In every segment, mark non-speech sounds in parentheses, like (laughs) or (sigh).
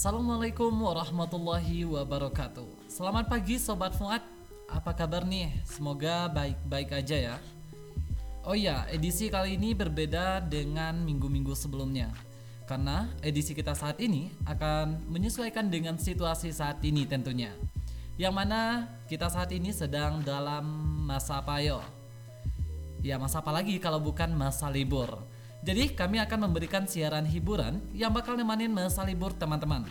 Assalamualaikum warahmatullahi wabarakatuh. Selamat pagi Sobat Fuad. Apa kabar nih? Semoga baik-baik aja ya. Oh iya, edisi kali ini berbeda dengan minggu-minggu sebelumnya. Karena edisi kita saat ini akan menyesuaikan dengan situasi saat ini tentunya. Yang mana kita saat ini sedang dalam masa payo Ya masa apa lagi kalau bukan masa libur jadi kami akan memberikan siaran hiburan yang bakal nemanin masa libur teman-teman.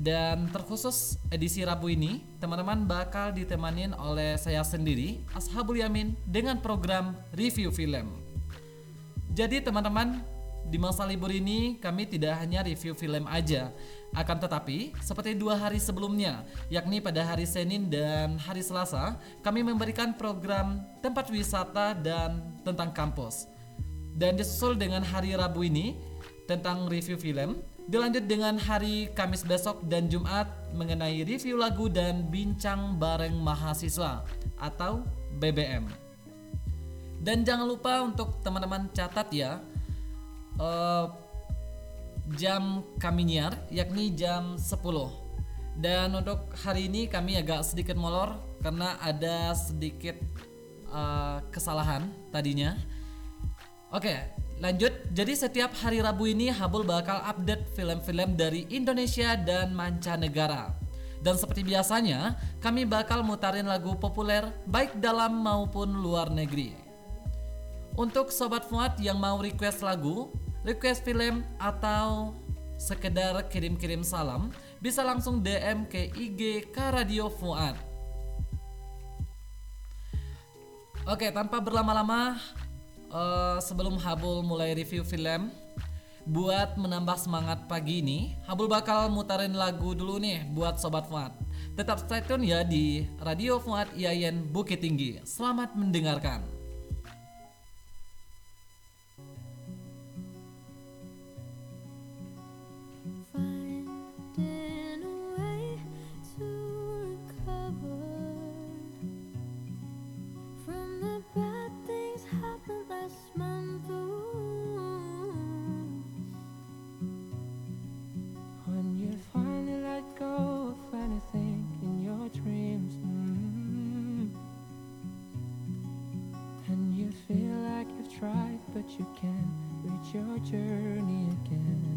Dan terkhusus edisi Rabu ini, teman-teman bakal ditemanin oleh saya sendiri, Ashabul Yamin, dengan program review film. Jadi teman-teman, di masa libur ini kami tidak hanya review film aja, akan tetapi seperti dua hari sebelumnya, yakni pada hari Senin dan hari Selasa, kami memberikan program tempat wisata dan tentang kampus. Dan disusul dengan hari Rabu ini tentang review film. Dilanjut dengan hari Kamis besok dan Jumat mengenai review lagu dan bincang bareng mahasiswa atau BBM. Dan jangan lupa untuk teman-teman catat ya uh, jam kami nyiar yakni jam 10. Dan untuk hari ini kami agak sedikit molor karena ada sedikit uh, kesalahan tadinya Oke, lanjut. Jadi setiap hari Rabu ini Habul bakal update film-film dari Indonesia dan mancanegara. Dan seperti biasanya, kami bakal mutarin lagu populer baik dalam maupun luar negeri. Untuk sobat Fuad yang mau request lagu, request film atau sekedar kirim-kirim salam, bisa langsung DM ke IG K Radio Fuad. Oke, tanpa berlama-lama, uh, sebelum Habul mulai review film buat menambah semangat pagi ini Habul bakal mutarin lagu dulu nih buat Sobat Fuad. Tetap stay tune ya di Radio Fuad IAIN Bukit Tinggi. Selamat mendengarkan you can reach your journey again.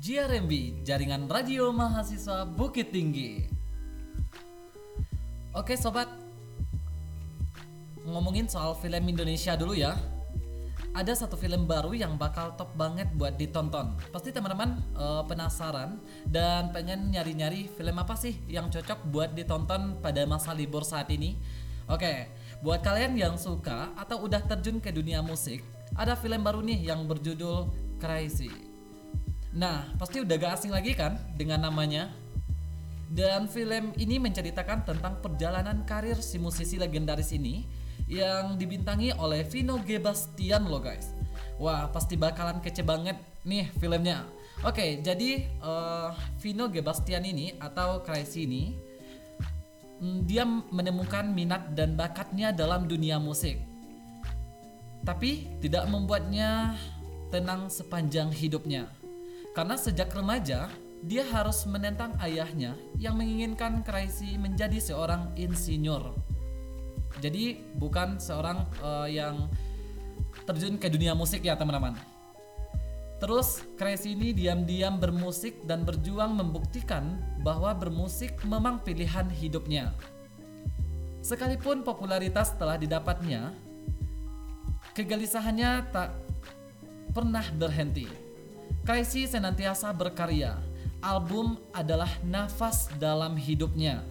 JRMB, Jaringan Radio Mahasiswa Bukit Tinggi. Oke sobat, ngomongin soal film Indonesia dulu ya. Ada satu film baru yang bakal top banget buat ditonton. Pasti teman-teman uh, penasaran dan pengen nyari-nyari film apa sih yang cocok buat ditonton pada masa libur saat ini. Oke, buat kalian yang suka atau udah terjun ke dunia musik, ada film baru nih yang berjudul Crazy. Nah, pasti udah gak asing lagi kan dengan namanya? Dan film ini menceritakan tentang perjalanan karir si musisi legendaris ini yang dibintangi oleh Vino G. Bastian loh guys. Wah pasti bakalan kece banget nih filmnya. Oke jadi uh, Vino G. Bastian ini atau Crazy ini mm, dia menemukan minat dan bakatnya dalam dunia musik. Tapi tidak membuatnya tenang sepanjang hidupnya. Karena sejak remaja dia harus menentang ayahnya yang menginginkan Crazy menjadi seorang insinyur jadi bukan seorang uh, yang terjun ke dunia musik ya teman-teman. Terus Crazy ini diam-diam bermusik dan berjuang membuktikan bahwa bermusik memang pilihan hidupnya. Sekalipun popularitas telah didapatnya, kegelisahannya tak pernah berhenti. Crazy senantiasa berkarya. Album adalah nafas dalam hidupnya.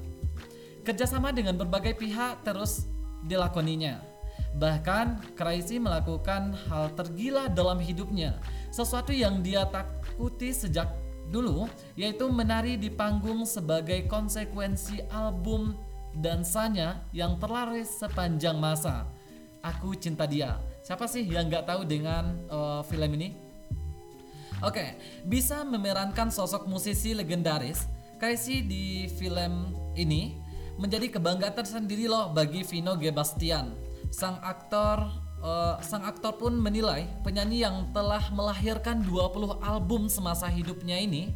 Kerjasama dengan berbagai pihak terus dilakoninya. Bahkan Crazy melakukan hal tergila dalam hidupnya, sesuatu yang dia takuti sejak dulu, yaitu menari di panggung sebagai konsekuensi album dansanya yang terlaris sepanjang masa. Aku cinta dia. Siapa sih yang nggak tahu dengan uh, film ini? Oke, okay, bisa memerankan sosok musisi legendaris. Crazy di film ini menjadi kebanggaan tersendiri loh bagi Vino G. Bastian. Sang aktor uh, sang aktor pun menilai penyanyi yang telah melahirkan 20 album semasa hidupnya ini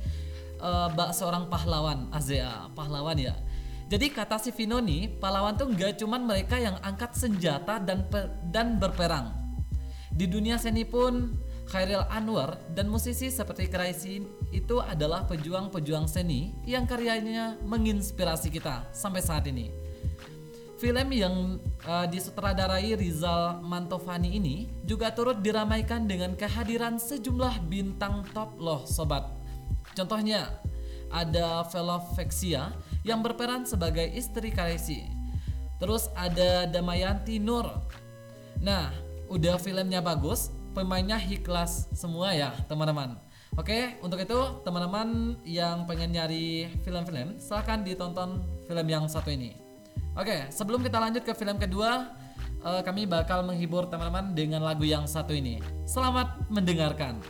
uh, bak seorang pahlawan Azea, pahlawan ya. Jadi kata si Vino nih, pahlawan tuh nggak cuman mereka yang angkat senjata dan dan berperang. Di dunia seni pun Khairil Anwar dan musisi seperti Crazy itu adalah pejuang-pejuang seni yang karyanya menginspirasi kita sampai saat ini. Film yang uh, disutradarai Rizal Mantovani ini juga turut diramaikan dengan kehadiran sejumlah bintang top loh sobat. Contohnya ada Velovexia yang berperan sebagai istri Crazy. Terus ada Damayanti Nur. Nah, udah filmnya bagus, pemainnya ikhlas semua ya teman-teman. Oke untuk itu teman-teman yang pengen nyari film-film silahkan ditonton film yang satu ini. Oke sebelum kita lanjut ke film kedua uh, kami bakal menghibur teman-teman dengan lagu yang satu ini. Selamat mendengarkan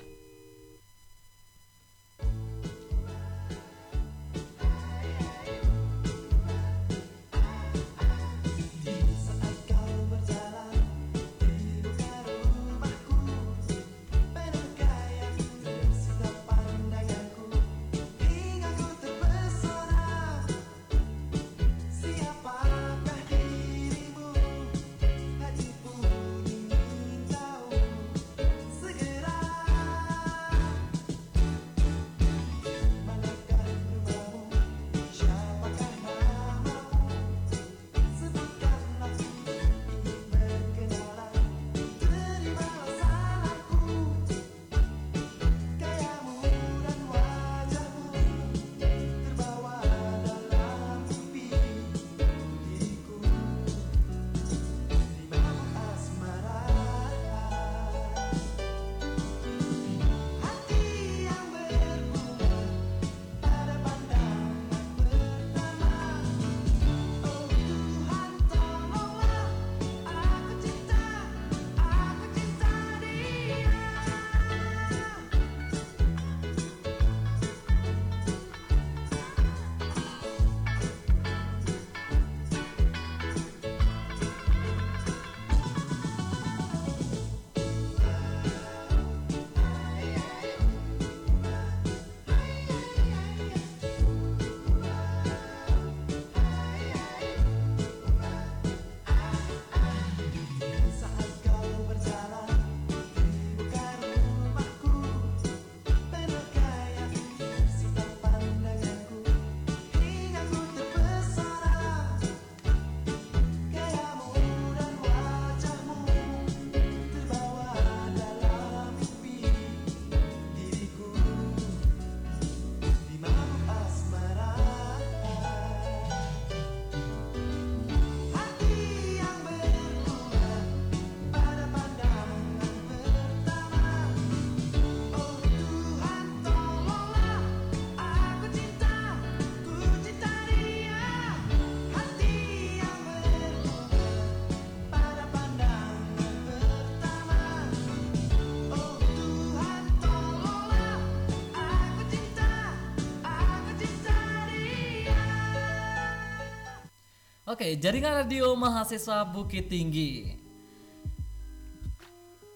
Oke, jaringan radio mahasiswa Bukit Tinggi.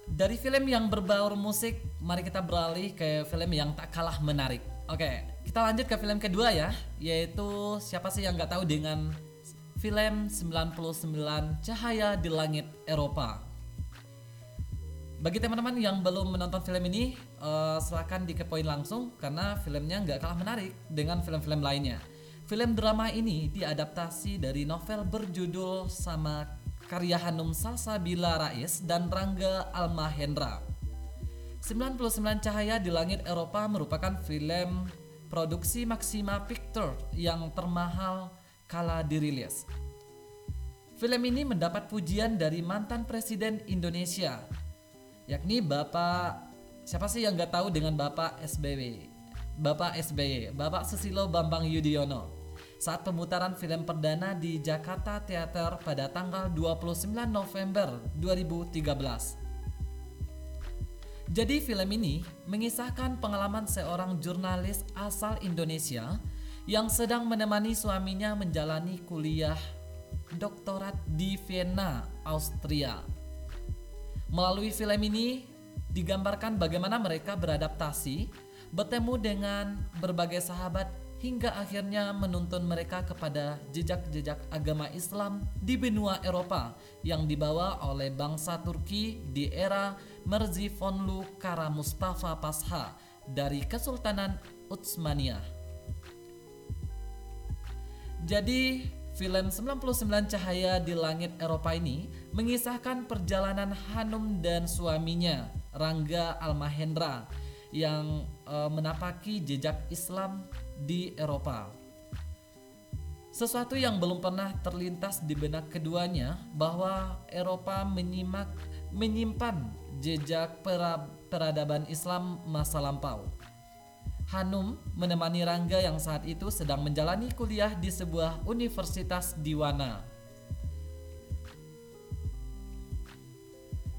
Dari film yang berbaur musik, mari kita beralih ke film yang tak kalah menarik. Oke, kita lanjut ke film kedua ya, yaitu siapa sih yang nggak tahu dengan film 99 Cahaya di Langit Eropa. Bagi teman-teman yang belum menonton film ini, uh, silahkan dikepoin langsung karena filmnya nggak kalah menarik dengan film-film lainnya. Film drama ini diadaptasi dari novel berjudul sama karya Hanum Salsabila Rais dan Rangga Almahendra. 99 Cahaya di Langit Eropa merupakan film produksi Maxima Picture yang termahal kala dirilis. Film ini mendapat pujian dari mantan presiden Indonesia, yakni Bapak siapa sih yang nggak tahu dengan Bapak SBY? Bapak SBY, Bapak Susilo Bambang Yudhoyono saat pemutaran film perdana di Jakarta Theater pada tanggal 29 November 2013. Jadi film ini mengisahkan pengalaman seorang jurnalis asal Indonesia yang sedang menemani suaminya menjalani kuliah doktorat di Vienna, Austria. Melalui film ini digambarkan bagaimana mereka beradaptasi, bertemu dengan berbagai sahabat hingga akhirnya menuntun mereka kepada jejak-jejak agama Islam di benua Eropa yang dibawa oleh bangsa Turki di era Merzifonlu Kara Mustafa Pasha dari Kesultanan Utsmaniyah. Jadi, film 99 Cahaya di Langit Eropa ini mengisahkan perjalanan Hanum dan suaminya, Rangga Almahendra, yang e, menapaki jejak Islam di Eropa. Sesuatu yang belum pernah terlintas di benak keduanya bahwa Eropa menyimak menyimpan jejak peradaban Islam masa lampau. Hanum menemani Rangga yang saat itu sedang menjalani kuliah di sebuah universitas di Wana.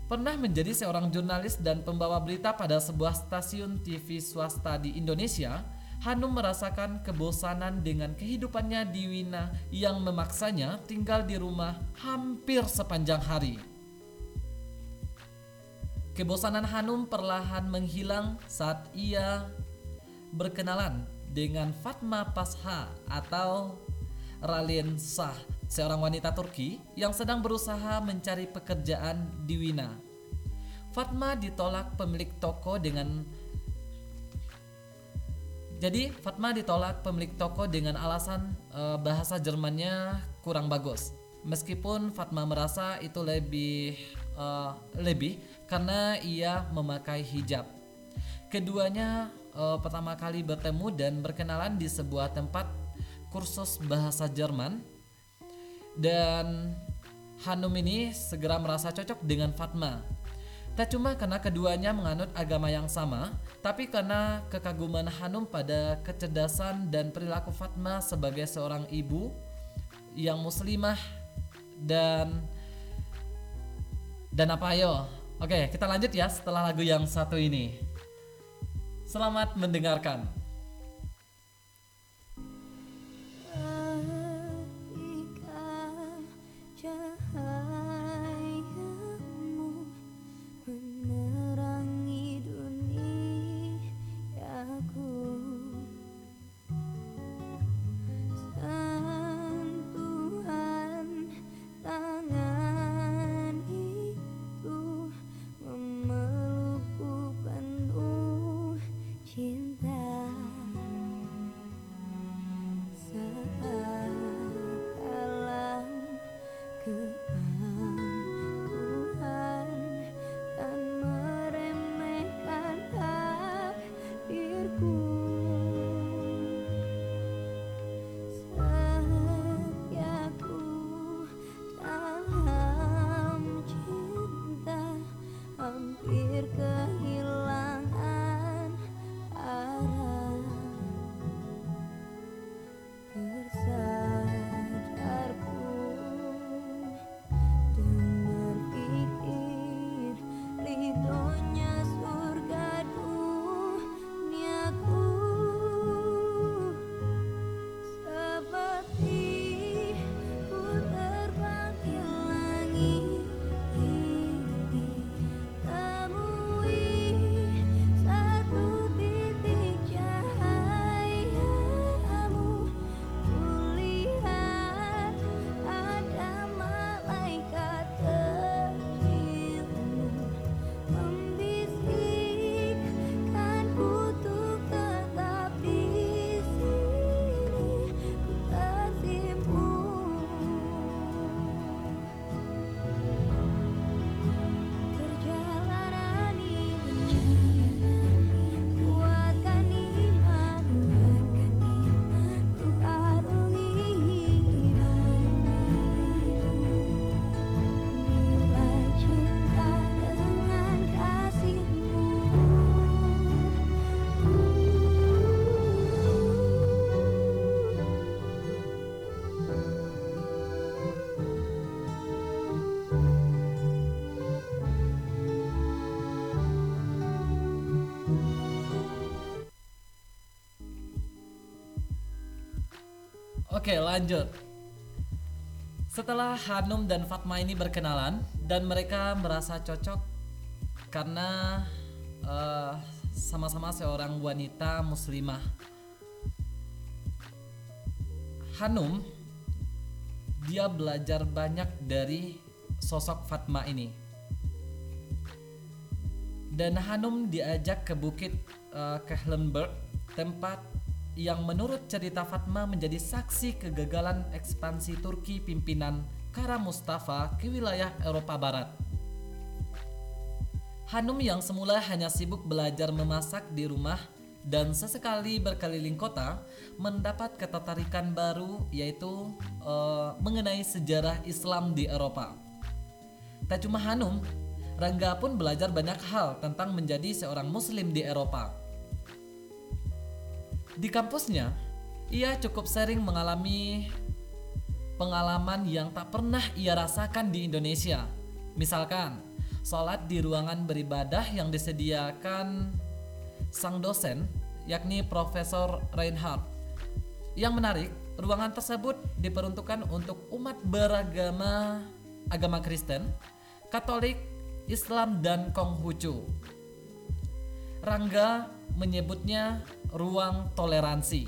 Pernah menjadi seorang jurnalis dan pembawa berita pada sebuah stasiun TV swasta di Indonesia, Hanum merasakan kebosanan dengan kehidupannya di Wina yang memaksanya tinggal di rumah hampir sepanjang hari. Kebosanan Hanum perlahan menghilang saat ia berkenalan dengan Fatma Pasha atau Ralin Shah, seorang wanita Turki yang sedang berusaha mencari pekerjaan di Wina. Fatma ditolak pemilik toko dengan jadi Fatma ditolak pemilik toko dengan alasan e, bahasa Jermannya kurang bagus. Meskipun Fatma merasa itu lebih e, lebih karena ia memakai hijab. Keduanya e, pertama kali bertemu dan berkenalan di sebuah tempat kursus bahasa Jerman dan Hanum ini segera merasa cocok dengan Fatma Tak cuma karena keduanya menganut agama yang sama, tapi karena kekaguman Hanum pada kecerdasan dan perilaku Fatma sebagai seorang ibu yang muslimah dan dan apa ayo? Oke, kita lanjut ya setelah lagu yang satu ini. Selamat mendengarkan. Oke, lanjut. Setelah Hanum dan Fatma ini berkenalan dan mereka merasa cocok karena eh, sama-sama seorang wanita muslimah. Hanum dia belajar banyak dari sosok Fatma ini. Dan Hanum diajak ke bukit uh, Kehlenberg, tempat yang menurut cerita Fatma menjadi saksi kegagalan ekspansi Turki pimpinan Kara Mustafa ke wilayah Eropa Barat. Hanum yang semula hanya sibuk belajar memasak di rumah dan sesekali berkeliling kota mendapat ketertarikan baru yaitu uh, mengenai sejarah Islam di Eropa. Tak cuma Hanum, Rangga pun belajar banyak hal tentang menjadi seorang muslim di Eropa. Di kampusnya, ia cukup sering mengalami pengalaman yang tak pernah ia rasakan di Indonesia. Misalkan, sholat di ruangan beribadah yang disediakan sang dosen, yakni Profesor Reinhardt. Yang menarik, ruangan tersebut diperuntukkan untuk umat beragama agama Kristen, Katolik, Islam dan Konghucu. Rangga menyebutnya ruang toleransi.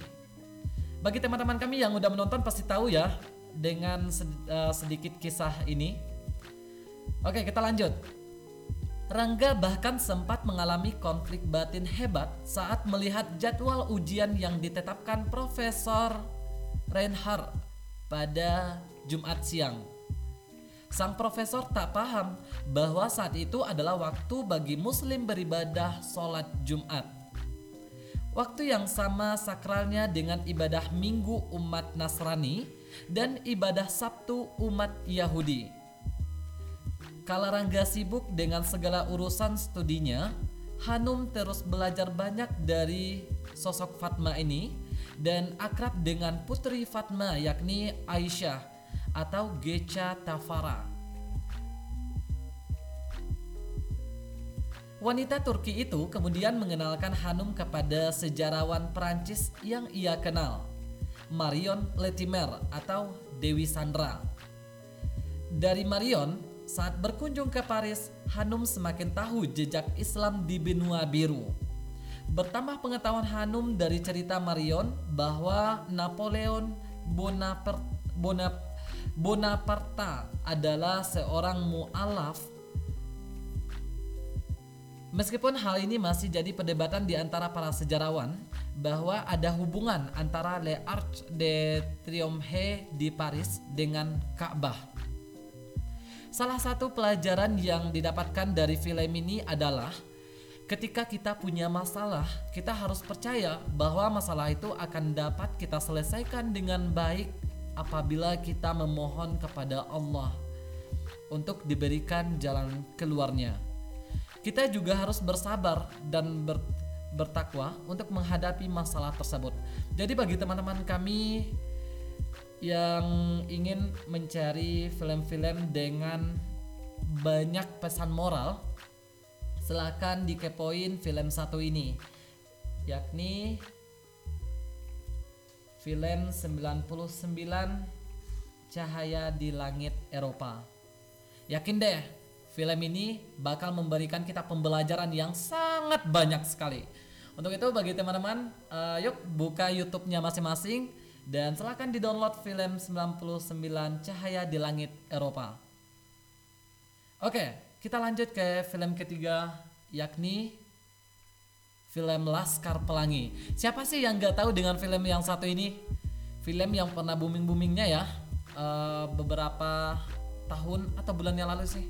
Bagi teman-teman kami yang udah menonton pasti tahu ya dengan eh, sedikit kisah ini. Oke, kita lanjut. Rangga bahkan sempat mengalami konflik batin hebat saat melihat jadwal ujian yang ditetapkan Profesor Reinhardt pada Jumat siang. Sang profesor tak paham bahwa saat itu adalah waktu bagi muslim beribadah sholat Jumat. Waktu yang sama sakralnya dengan ibadah minggu umat Nasrani dan ibadah Sabtu umat Yahudi. Kala Rangga sibuk dengan segala urusan studinya, Hanum terus belajar banyak dari sosok Fatma ini dan akrab dengan putri Fatma yakni Aisyah atau Gecha Tafara. Wanita Turki itu kemudian mengenalkan Hanum kepada sejarawan Perancis yang ia kenal, Marion Letimer atau Dewi Sandra. Dari Marion, saat berkunjung ke Paris, Hanum semakin tahu jejak Islam di benua biru. Bertambah pengetahuan Hanum dari cerita Marion bahwa Napoleon Bonaparte, Bonaparte Bonaparte adalah seorang mu'alaf Meskipun hal ini masih jadi perdebatan di antara para sejarawan bahwa ada hubungan antara Le Arc de Triomphe di Paris dengan Ka'bah. Salah satu pelajaran yang didapatkan dari film ini adalah ketika kita punya masalah, kita harus percaya bahwa masalah itu akan dapat kita selesaikan dengan baik apabila kita memohon kepada Allah untuk diberikan jalan keluarnya. Kita juga harus bersabar dan ber, bertakwa untuk menghadapi masalah tersebut. Jadi bagi teman-teman kami yang ingin mencari film-film dengan banyak pesan moral, silahkan dikepoin film satu ini, yakni film 99 Cahaya di Langit Eropa. Yakin deh, film ini bakal memberikan kita pembelajaran yang sangat banyak sekali. Untuk itu bagi teman-teman, uh, yuk buka YouTube-nya masing-masing dan silahkan di-download film 99 Cahaya di Langit Eropa. Oke, kita lanjut ke film ketiga yakni film Laskar Pelangi. Siapa sih yang nggak tahu dengan film yang satu ini? Film yang pernah booming boomingnya ya uh, beberapa tahun atau bulan yang lalu sih.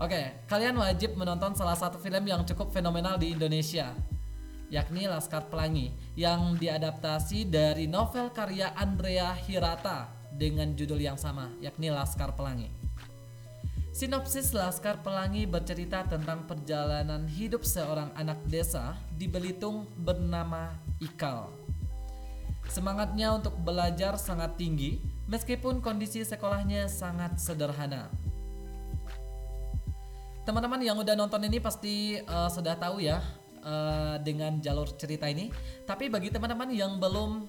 Oke, kalian wajib menonton salah satu film yang cukup fenomenal di Indonesia, yakni Laskar Pelangi, yang diadaptasi dari novel karya Andrea Hirata dengan judul yang sama, yakni Laskar Pelangi. Sinopsis Laskar Pelangi bercerita tentang perjalanan hidup seorang anak desa di Belitung bernama Ikal. Semangatnya untuk belajar sangat tinggi meskipun kondisi sekolahnya sangat sederhana. Teman-teman yang udah nonton ini pasti uh, sudah tahu ya uh, dengan jalur cerita ini. Tapi bagi teman-teman yang belum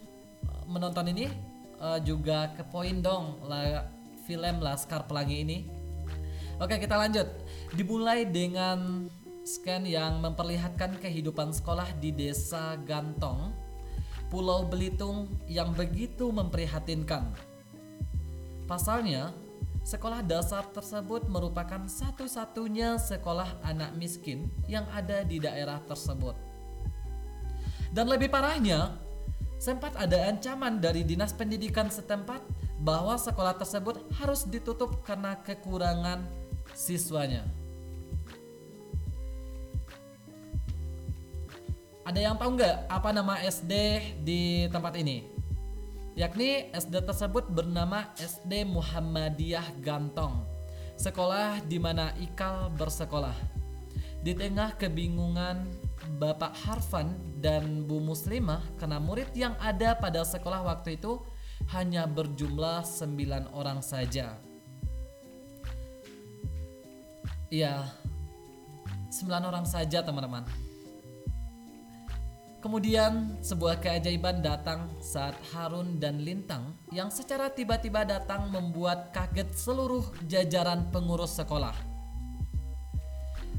menonton ini, uh, juga ke poin dong la, film Laskar Pelangi ini. Oke, kita lanjut. Dimulai dengan scan yang memperlihatkan kehidupan sekolah di Desa Gantong, Pulau Belitung yang begitu memprihatinkan. Pasalnya, sekolah dasar tersebut merupakan satu-satunya sekolah anak miskin yang ada di daerah tersebut. Dan lebih parahnya, sempat ada ancaman dari dinas pendidikan setempat bahwa sekolah tersebut harus ditutup karena kekurangan siswanya. Ada yang tahu nggak apa nama SD di tempat ini? yakni SD tersebut bernama SD Muhammadiyah Gantong, sekolah di mana Ikal bersekolah. Di tengah kebingungan Bapak Harfan dan Bu Muslimah karena murid yang ada pada sekolah waktu itu hanya berjumlah 9 orang saja. Ya, 9 orang saja teman-teman. Kemudian sebuah keajaiban datang saat Harun dan Lintang yang secara tiba-tiba datang membuat kaget seluruh jajaran pengurus sekolah.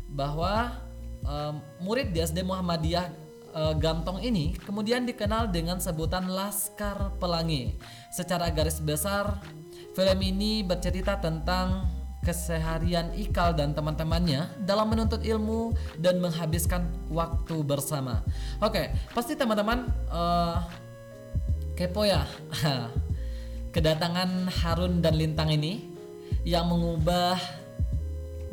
Bahwa um, murid SD Muhammadiyah uh, Gantong ini kemudian dikenal dengan sebutan Laskar Pelangi. Secara garis besar, film ini bercerita tentang keseharian Ikal dan teman-temannya dalam menuntut ilmu dan menghabiskan waktu bersama. Oke, pasti teman-teman uh, kepo ya (laughs) kedatangan Harun dan Lintang ini yang mengubah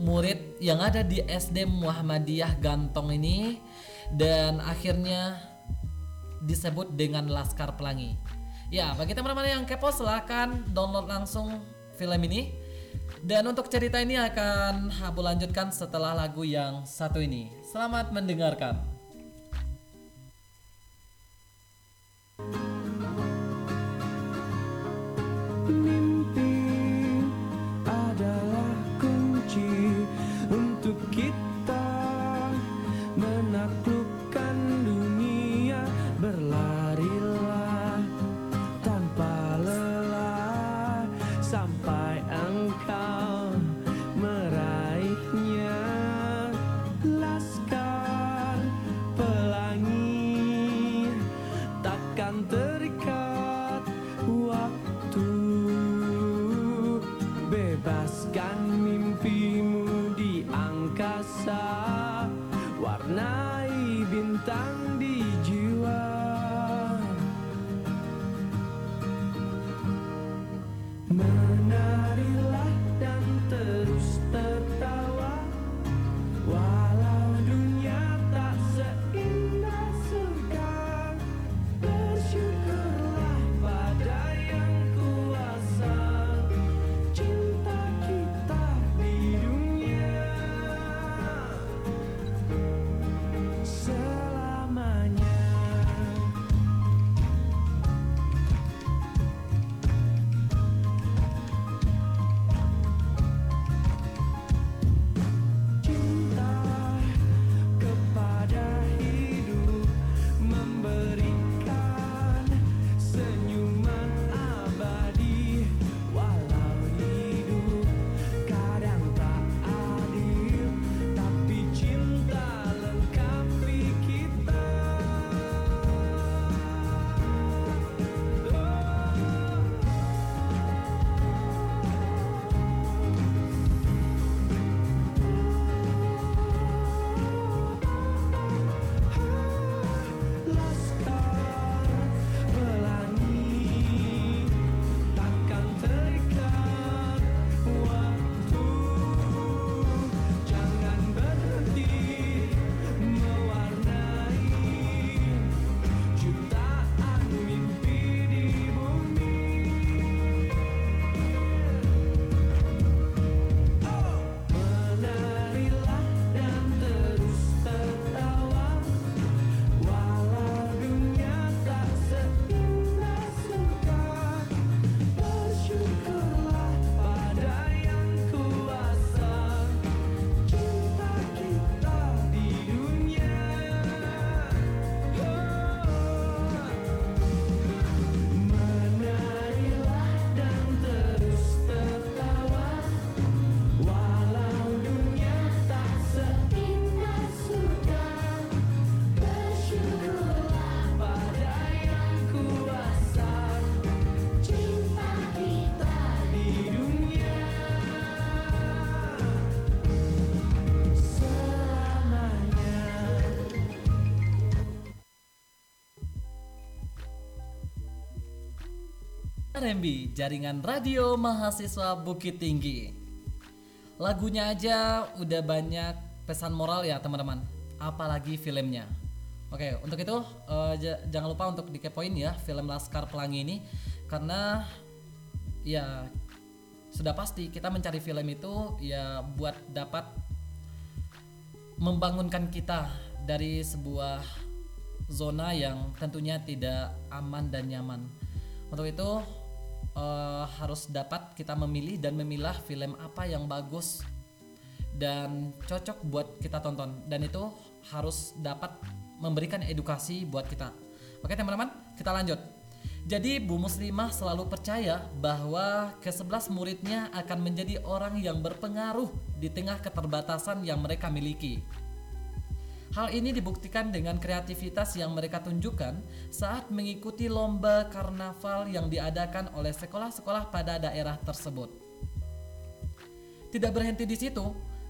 murid yang ada di SD Muhammadiyah Gantong ini dan akhirnya disebut dengan Laskar Pelangi. Ya, bagi teman-teman yang kepo silahkan download langsung film ini dan untuk cerita ini akan aku lanjutkan setelah lagu yang satu ini. Selamat mendengarkan. Mimpi RMB, Jaringan Radio Mahasiswa Bukit Tinggi. Lagunya aja udah banyak pesan moral ya teman-teman, apalagi filmnya. Oke, untuk itu uh, jangan lupa untuk dikepoin ya film Laskar Pelangi ini karena ya sudah pasti kita mencari film itu ya buat dapat membangunkan kita dari sebuah zona yang tentunya tidak aman dan nyaman. Untuk itu uh, harus dapat kita memilih dan memilah film apa yang bagus dan cocok buat kita tonton dan itu harus dapat memberikan edukasi buat kita. Oke teman-teman, kita lanjut. Jadi Bu Muslimah selalu percaya bahwa ke-11 muridnya akan menjadi orang yang berpengaruh di tengah keterbatasan yang mereka miliki. Hal ini dibuktikan dengan kreativitas yang mereka tunjukkan saat mengikuti lomba karnaval yang diadakan oleh sekolah-sekolah pada daerah tersebut. Tidak berhenti di situ,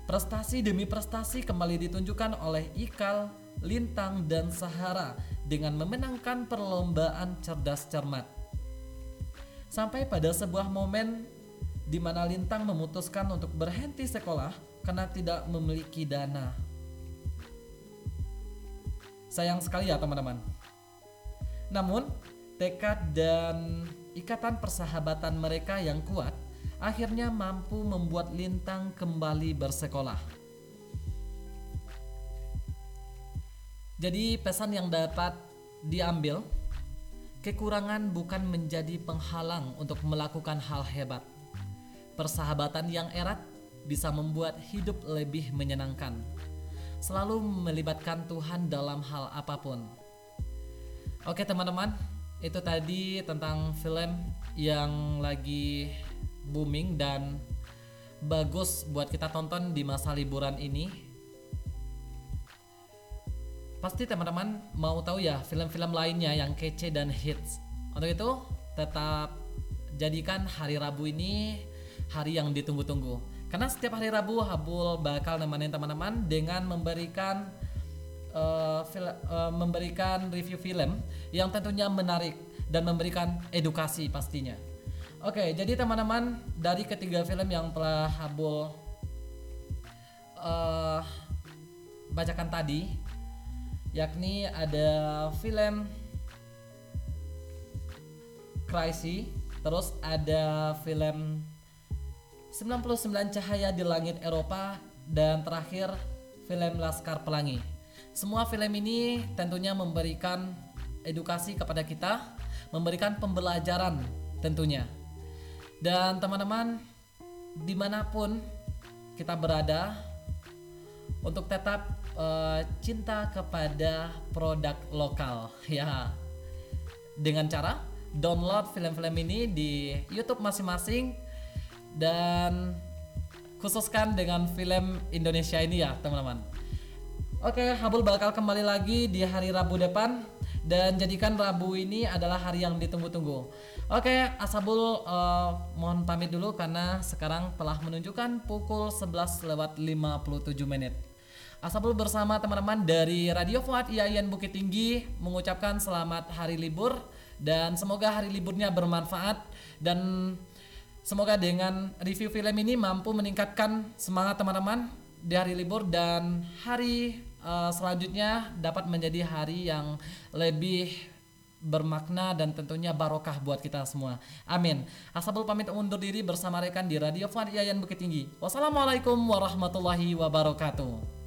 prestasi demi prestasi kembali ditunjukkan oleh Ikal, Lintang, dan Sahara dengan memenangkan perlombaan cerdas cermat. Sampai pada sebuah momen di mana Lintang memutuskan untuk berhenti sekolah karena tidak memiliki dana Sayang sekali ya teman-teman. Namun, tekad dan ikatan persahabatan mereka yang kuat akhirnya mampu membuat Lintang kembali bersekolah. Jadi pesan yang dapat diambil, kekurangan bukan menjadi penghalang untuk melakukan hal hebat. Persahabatan yang erat bisa membuat hidup lebih menyenangkan selalu melibatkan Tuhan dalam hal apa pun. Oke teman-teman, itu tadi tentang film yang lagi booming dan bagus buat kita tonton di masa liburan ini. Pasti teman-teman mau tahu ya film-film lainnya yang kece dan hits. Untuk itu tetap jadikan hari Rabu ini hari yang ditunggu-tunggu. Karena setiap hari Rabu Habul bakal nemenin teman-teman dengan memberikan uh, fil uh, memberikan review film yang tentunya menarik dan memberikan edukasi pastinya. Oke, jadi teman-teman dari ketiga film yang telah Habul uh, bacakan tadi, yakni ada film Crazy, terus ada film 99 Cahaya di Langit Eropa dan terakhir film Laskar Pelangi. Semua film ini tentunya memberikan edukasi kepada kita, memberikan pembelajaran tentunya. Dan teman-teman, di mana pun kita berada, untuk tetap uh, cinta kepada produk lokal, (laughs) ya, dengan cara download film-film ini di YouTube masing-masing dan khususkan dengan film Indonesia ini ya teman-teman. Oke, Habul bakal kembali lagi di hari Rabu depan dan jadikan Rabu ini adalah hari yang ditunggu-tunggu. Oke, Asabul uh, mohon pamit dulu karena sekarang telah menunjukkan pukul 11 lewat 57 menit. Asabul bersama teman-teman dari Radio Fuad IAIN Bukit Tinggi mengucapkan selamat hari libur dan semoga hari liburnya bermanfaat dan Semoga dengan review film ini mampu meningkatkan semangat teman-teman di hari libur dan hari uh, selanjutnya dapat menjadi hari yang lebih bermakna dan tentunya barokah buat kita semua. Amin. Asabul pamit undur diri bersama rekan di Radio Fadi Yayan Bukit Tinggi. Wassalamualaikum warahmatullahi wabarakatuh.